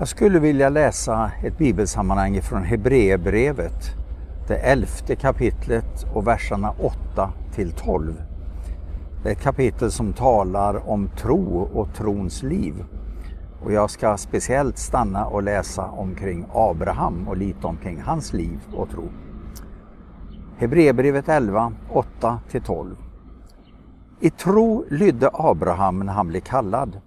Jag skulle vilja läsa ett bibelsammanhang från Hebreerbrevet, det elfte kapitlet och verserna 8 till 12. Det är ett kapitel som talar om tro och trons liv. Och jag ska speciellt stanna och läsa omkring Abraham och lite omkring hans liv och tro. Hebreerbrevet 11, 8 till 12. I tro lydde Abraham när han blev kallad.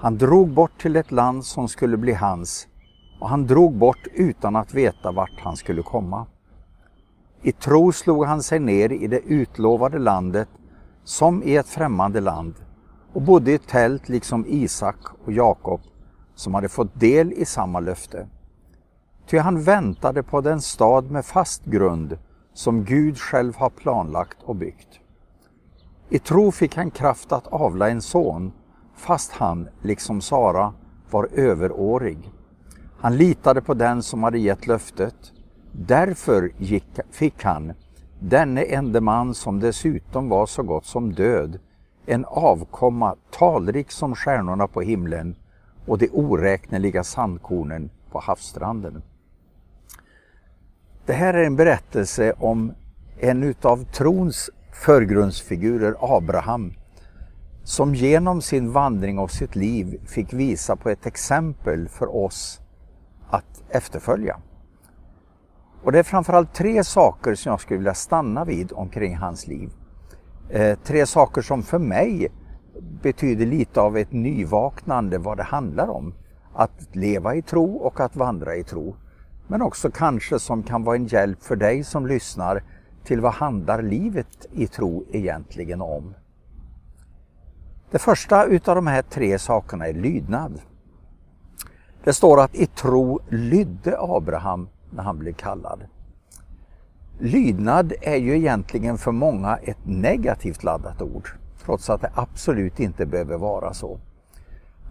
Han drog bort till ett land som skulle bli hans och han drog bort utan att veta vart han skulle komma. I tro slog han sig ner i det utlovade landet som i ett främmande land och bodde i ett tält liksom Isak och Jakob som hade fått del i samma löfte. Ty han väntade på den stad med fast grund som Gud själv har planlagt och byggt. I tro fick han kraft att avla en son fast han, liksom Sara, var överårig. Han litade på den som hade gett löftet. Därför gick, fick han, denne ende man som dessutom var så gott som död, en avkomma talrik som stjärnorna på himlen och de oräkneliga sandkornen på havsstranden. Det här är en berättelse om en utav trons förgrundsfigurer, Abraham, som genom sin vandring och sitt liv fick visa på ett exempel för oss att efterfölja. Och det är framförallt tre saker som jag skulle vilja stanna vid omkring hans liv. Eh, tre saker som för mig betyder lite av ett nyvaknande vad det handlar om. Att leva i tro och att vandra i tro. Men också kanske som kan vara en hjälp för dig som lyssnar till vad handlar livet i tro egentligen om? Det första utav de här tre sakerna är lydnad. Det står att i tro lydde Abraham när han blev kallad. Lydnad är ju egentligen för många ett negativt laddat ord, trots att det absolut inte behöver vara så.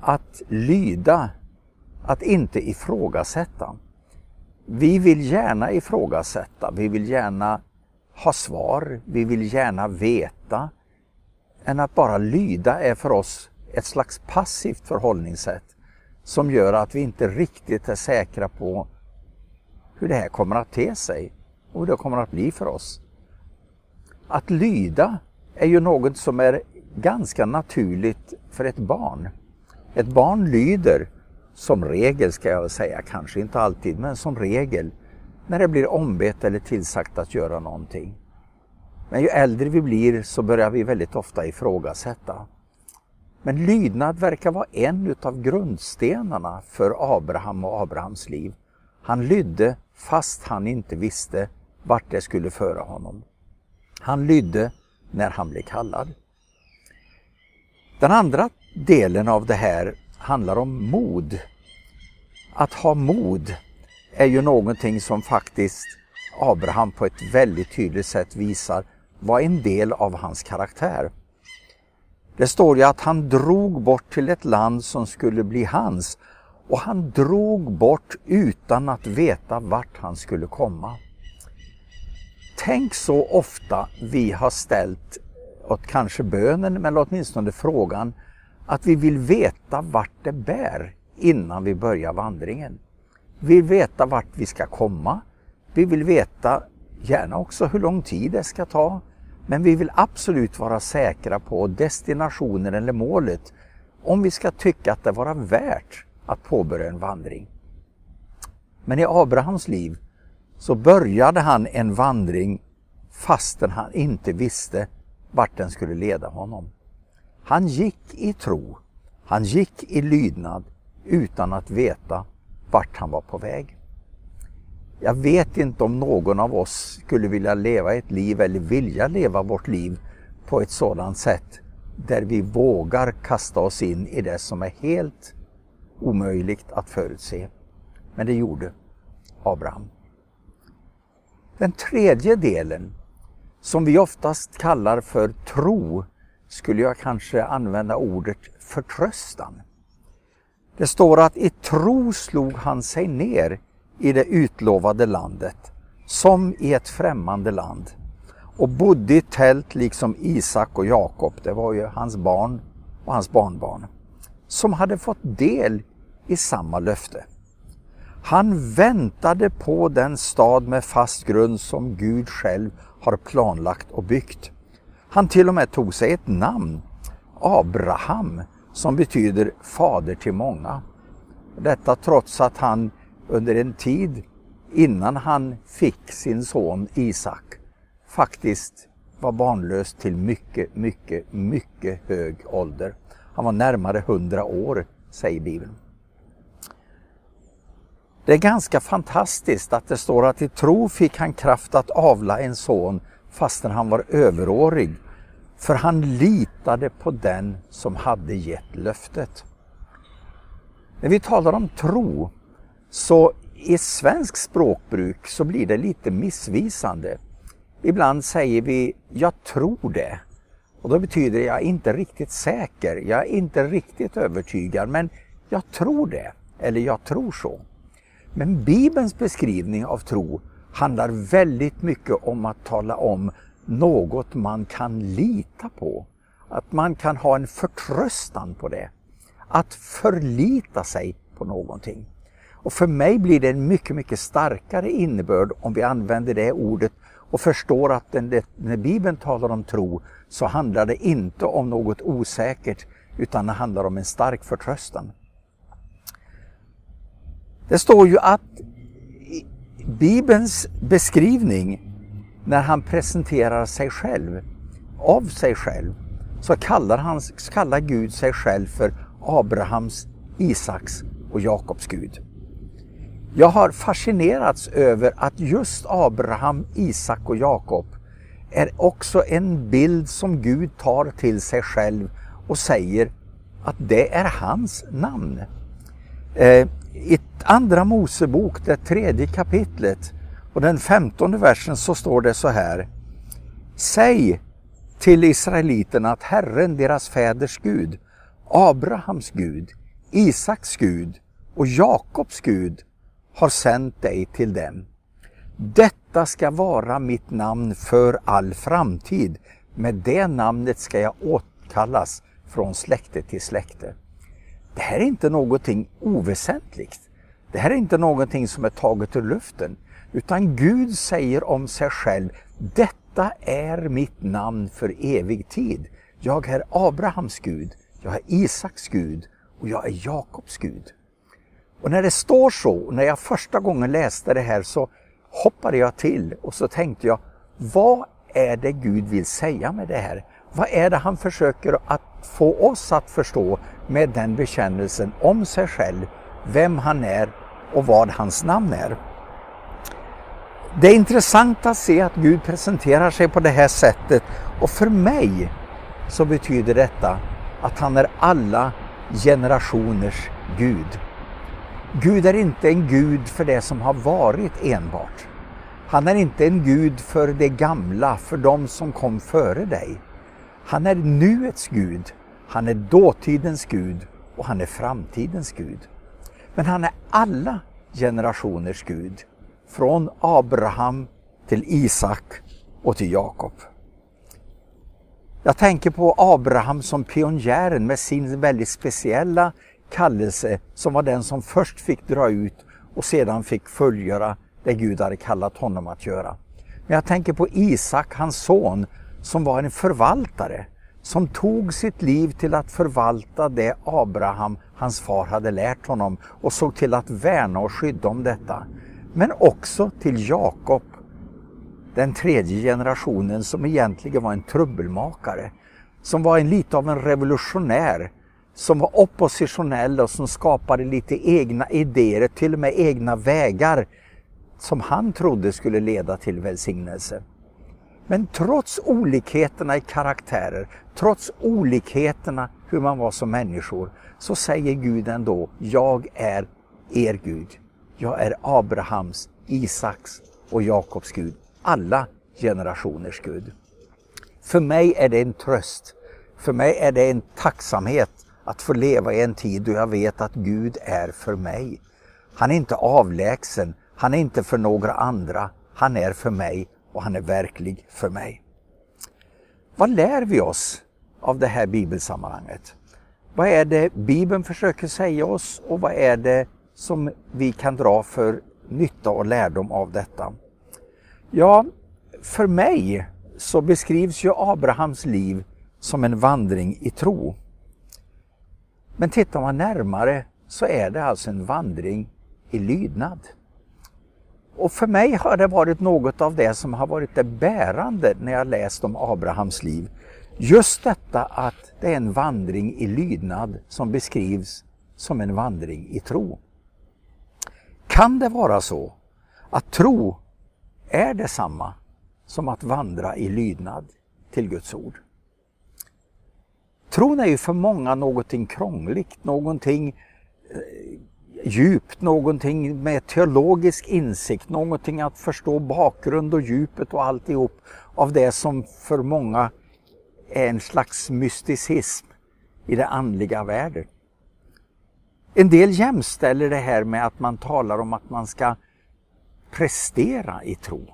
Att lyda, att inte ifrågasätta. Vi vill gärna ifrågasätta, vi vill gärna ha svar, vi vill gärna veta, än att bara lyda är för oss ett slags passivt förhållningssätt som gör att vi inte riktigt är säkra på hur det här kommer att te sig och hur det kommer att bli för oss. Att lyda är ju något som är ganska naturligt för ett barn. Ett barn lyder, som regel ska jag säga, kanske inte alltid, men som regel, när det blir ombett eller tillsagt att göra någonting. Men ju äldre vi blir så börjar vi väldigt ofta ifrågasätta. Men lydnad verkar vara en utav grundstenarna för Abraham och Abrahams liv. Han lydde fast han inte visste vart det skulle föra honom. Han lydde när han blev kallad. Den andra delen av det här handlar om mod. Att ha mod är ju någonting som faktiskt Abraham på ett väldigt tydligt sätt visar var en del av hans karaktär. Det står ju att han drog bort till ett land som skulle bli hans och han drog bort utan att veta vart han skulle komma. Tänk så ofta vi har ställt, åt kanske bönen, men åtminstone frågan, att vi vill veta vart det bär innan vi börjar vandringen. Vi vill veta vart vi ska komma. Vi vill veta gärna också hur lång tid det ska ta. Men vi vill absolut vara säkra på destinationen eller målet om vi ska tycka att det vara värt att påbörja en vandring. Men i Abrahams liv så började han en vandring fastän han inte visste vart den skulle leda honom. Han gick i tro, han gick i lydnad utan att veta vart han var på väg. Jag vet inte om någon av oss skulle vilja leva ett liv eller vilja leva vårt liv på ett sådant sätt där vi vågar kasta oss in i det som är helt omöjligt att förutse. Men det gjorde Abraham. Den tredje delen, som vi oftast kallar för tro, skulle jag kanske använda ordet förtröstan. Det står att i tro slog han sig ner i det utlovade landet, som i ett främmande land och bodde i tält liksom Isak och Jakob, det var ju hans barn och hans barnbarn, som hade fått del i samma löfte. Han väntade på den stad med fast grund som Gud själv har planlagt och byggt. Han till och med tog sig ett namn, Abraham, som betyder fader till många. Detta trots att han under en tid innan han fick sin son Isak faktiskt var barnlös till mycket, mycket, mycket hög ålder. Han var närmare hundra år, säger Bibeln. Det är ganska fantastiskt att det står att i tro fick han kraft att avla en son fastän han var överårig. För han litade på den som hade gett löftet. När vi talar om tro så i svensk språkbruk så blir det lite missvisande. Ibland säger vi ”jag tror det” och då betyder det jag är inte riktigt säker, jag är inte riktigt övertygad men jag tror det eller jag tror så. Men Bibelns beskrivning av tro handlar väldigt mycket om att tala om något man kan lita på. Att man kan ha en förtröstan på det. Att förlita sig på någonting. Och för mig blir det en mycket, mycket starkare innebörd om vi använder det ordet och förstår att när Bibeln talar om tro så handlar det inte om något osäkert utan det handlar om en stark förtröstan. Det står ju att Bibelns beskrivning när han presenterar sig själv, av sig själv, så kallar, han, kallar Gud sig själv för Abrahams, Isaks och Jakobs Gud. Jag har fascinerats över att just Abraham, Isak och Jakob är också en bild som Gud tar till sig själv och säger att det är hans namn. Eh, I Andra Mosebok, det tredje kapitlet och den femtonde versen så står det så här. Säg till Israeliterna att Herren, deras fäders Gud, Abrahams Gud, Isaks Gud och Jakobs Gud har sänt dig till dem. Detta ska vara mitt namn för all framtid. Med det namnet ska jag åtkallas från släkte till släkte. Det här är inte någonting oväsentligt. Det här är inte någonting som är taget ur luften. Utan Gud säger om sig själv, detta är mitt namn för evig tid. Jag är Abrahams Gud, jag är Isaks Gud och jag är Jakobs Gud. Och när det står så, när jag första gången läste det här så hoppade jag till och så tänkte jag, vad är det Gud vill säga med det här? Vad är det han försöker att få oss att förstå med den bekännelsen om sig själv, vem han är och vad hans namn är? Det är intressant att se att Gud presenterar sig på det här sättet och för mig så betyder detta att han är alla generationers Gud. Gud är inte en Gud för det som har varit enbart. Han är inte en Gud för det gamla, för de som kom före dig. Han är nuets Gud, han är dåtidens Gud och han är framtidens Gud. Men han är alla generationers Gud. Från Abraham till Isak och till Jakob. Jag tänker på Abraham som pionjären med sin väldigt speciella kallelse som var den som först fick dra ut och sedan fick fullgöra det Gud hade kallat honom att göra. Men jag tänker på Isak, hans son, som var en förvaltare, som tog sitt liv till att förvalta det Abraham, hans far, hade lärt honom och såg till att värna och skydda om detta. Men också till Jakob, den tredje generationen som egentligen var en trubbelmakare, som var en, lite av en revolutionär, som var oppositionell och som skapade lite egna idéer, till och med egna vägar som han trodde skulle leda till välsignelse. Men trots olikheterna i karaktärer, trots olikheterna hur man var som människor, så säger Gud ändå, jag är er Gud. Jag är Abrahams, Isaks och Jakobs Gud. Alla generationers Gud. För mig är det en tröst. För mig är det en tacksamhet att få leva i en tid då jag vet att Gud är för mig. Han är inte avlägsen, han är inte för några andra, han är för mig och han är verklig för mig. Vad lär vi oss av det här bibelsammanhanget? Vad är det Bibeln försöker säga oss och vad är det som vi kan dra för nytta och lärdom av detta? Ja, för mig så beskrivs ju Abrahams liv som en vandring i tro. Men tittar man närmare så är det alltså en vandring i lydnad. Och för mig har det varit något av det som har varit det bärande när jag läst om Abrahams liv. Just detta att det är en vandring i lydnad som beskrivs som en vandring i tro. Kan det vara så att tro är detsamma som att vandra i lydnad till Guds ord? Tron är ju för många någonting krångligt, någonting eh, djupt, någonting med teologisk insikt, någonting att förstå bakgrund och djupet och alltihop av det som för många är en slags mysticism i det andliga världen. En del jämställer det här med att man talar om att man ska prestera i tro.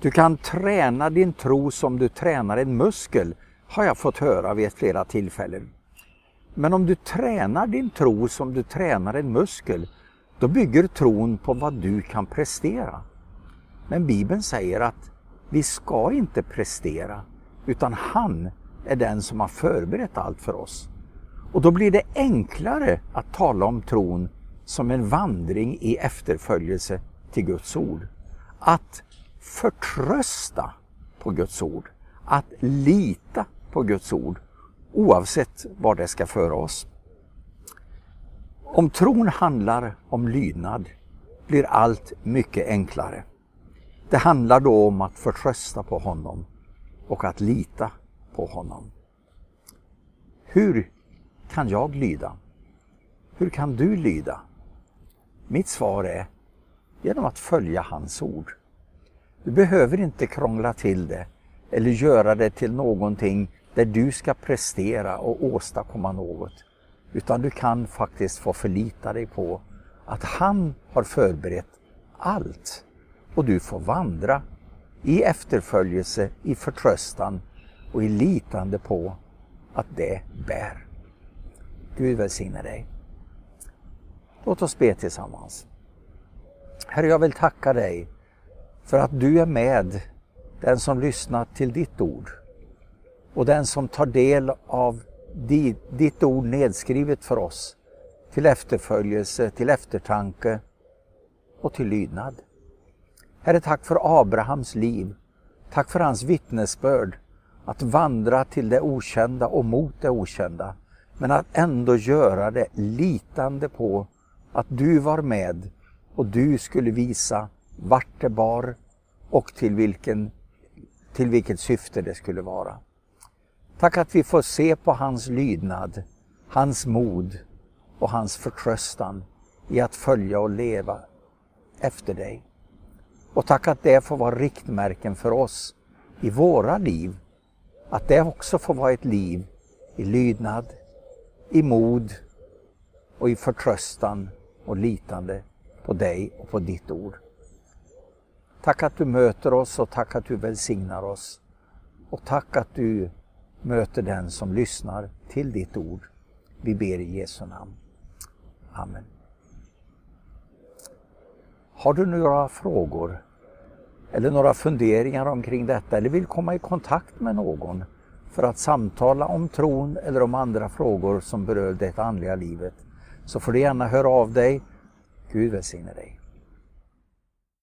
Du kan träna din tro som du tränar en muskel, har jag fått höra vid flera tillfällen. Men om du tränar din tro som du tränar en muskel, då bygger tron på vad du kan prestera. Men Bibeln säger att vi ska inte prestera, utan han är den som har förberett allt för oss. Och då blir det enklare att tala om tron som en vandring i efterföljelse till Guds ord. Att förtrösta på Guds ord, att lita på Guds ord oavsett var det ska föra oss. Om tron handlar om lydnad blir allt mycket enklare. Det handlar då om att förtrösta på honom och att lita på honom. Hur kan jag lyda? Hur kan du lyda? Mitt svar är genom att följa hans ord. Du behöver inte krångla till det eller göra det till någonting där du ska prestera och åstadkomma något. Utan du kan faktiskt få förlita dig på att han har förberett allt. Och du får vandra i efterföljelse, i förtröstan och i litande på att det bär. Gud välsigne dig. Låt oss be tillsammans. Herre, jag vill tacka dig för att du är med den som lyssnat till ditt ord och den som tar del av ditt ord nedskrivet för oss till efterföljelse, till eftertanke och till lydnad. Herre, tack för Abrahams liv. Tack för hans vittnesbörd att vandra till det okända och mot det okända. Men att ändå göra det litande på att du var med och du skulle visa vart det bar och till, vilken, till vilket syfte det skulle vara. Tack att vi får se på hans lydnad, hans mod och hans förtröstan i att följa och leva efter dig. Och tack att det får vara riktmärken för oss i våra liv. Att det också får vara ett liv i lydnad, i mod och i förtröstan och litande på dig och på ditt ord. Tack att du möter oss och tack att du välsignar oss. Och tack att du möter den som lyssnar till ditt ord. Vi ber i Jesu namn. Amen. Har du några frågor eller några funderingar omkring detta eller vill komma i kontakt med någon för att samtala om tron eller om andra frågor som berör det andliga livet så får du gärna höra av dig. Gud välsigne dig.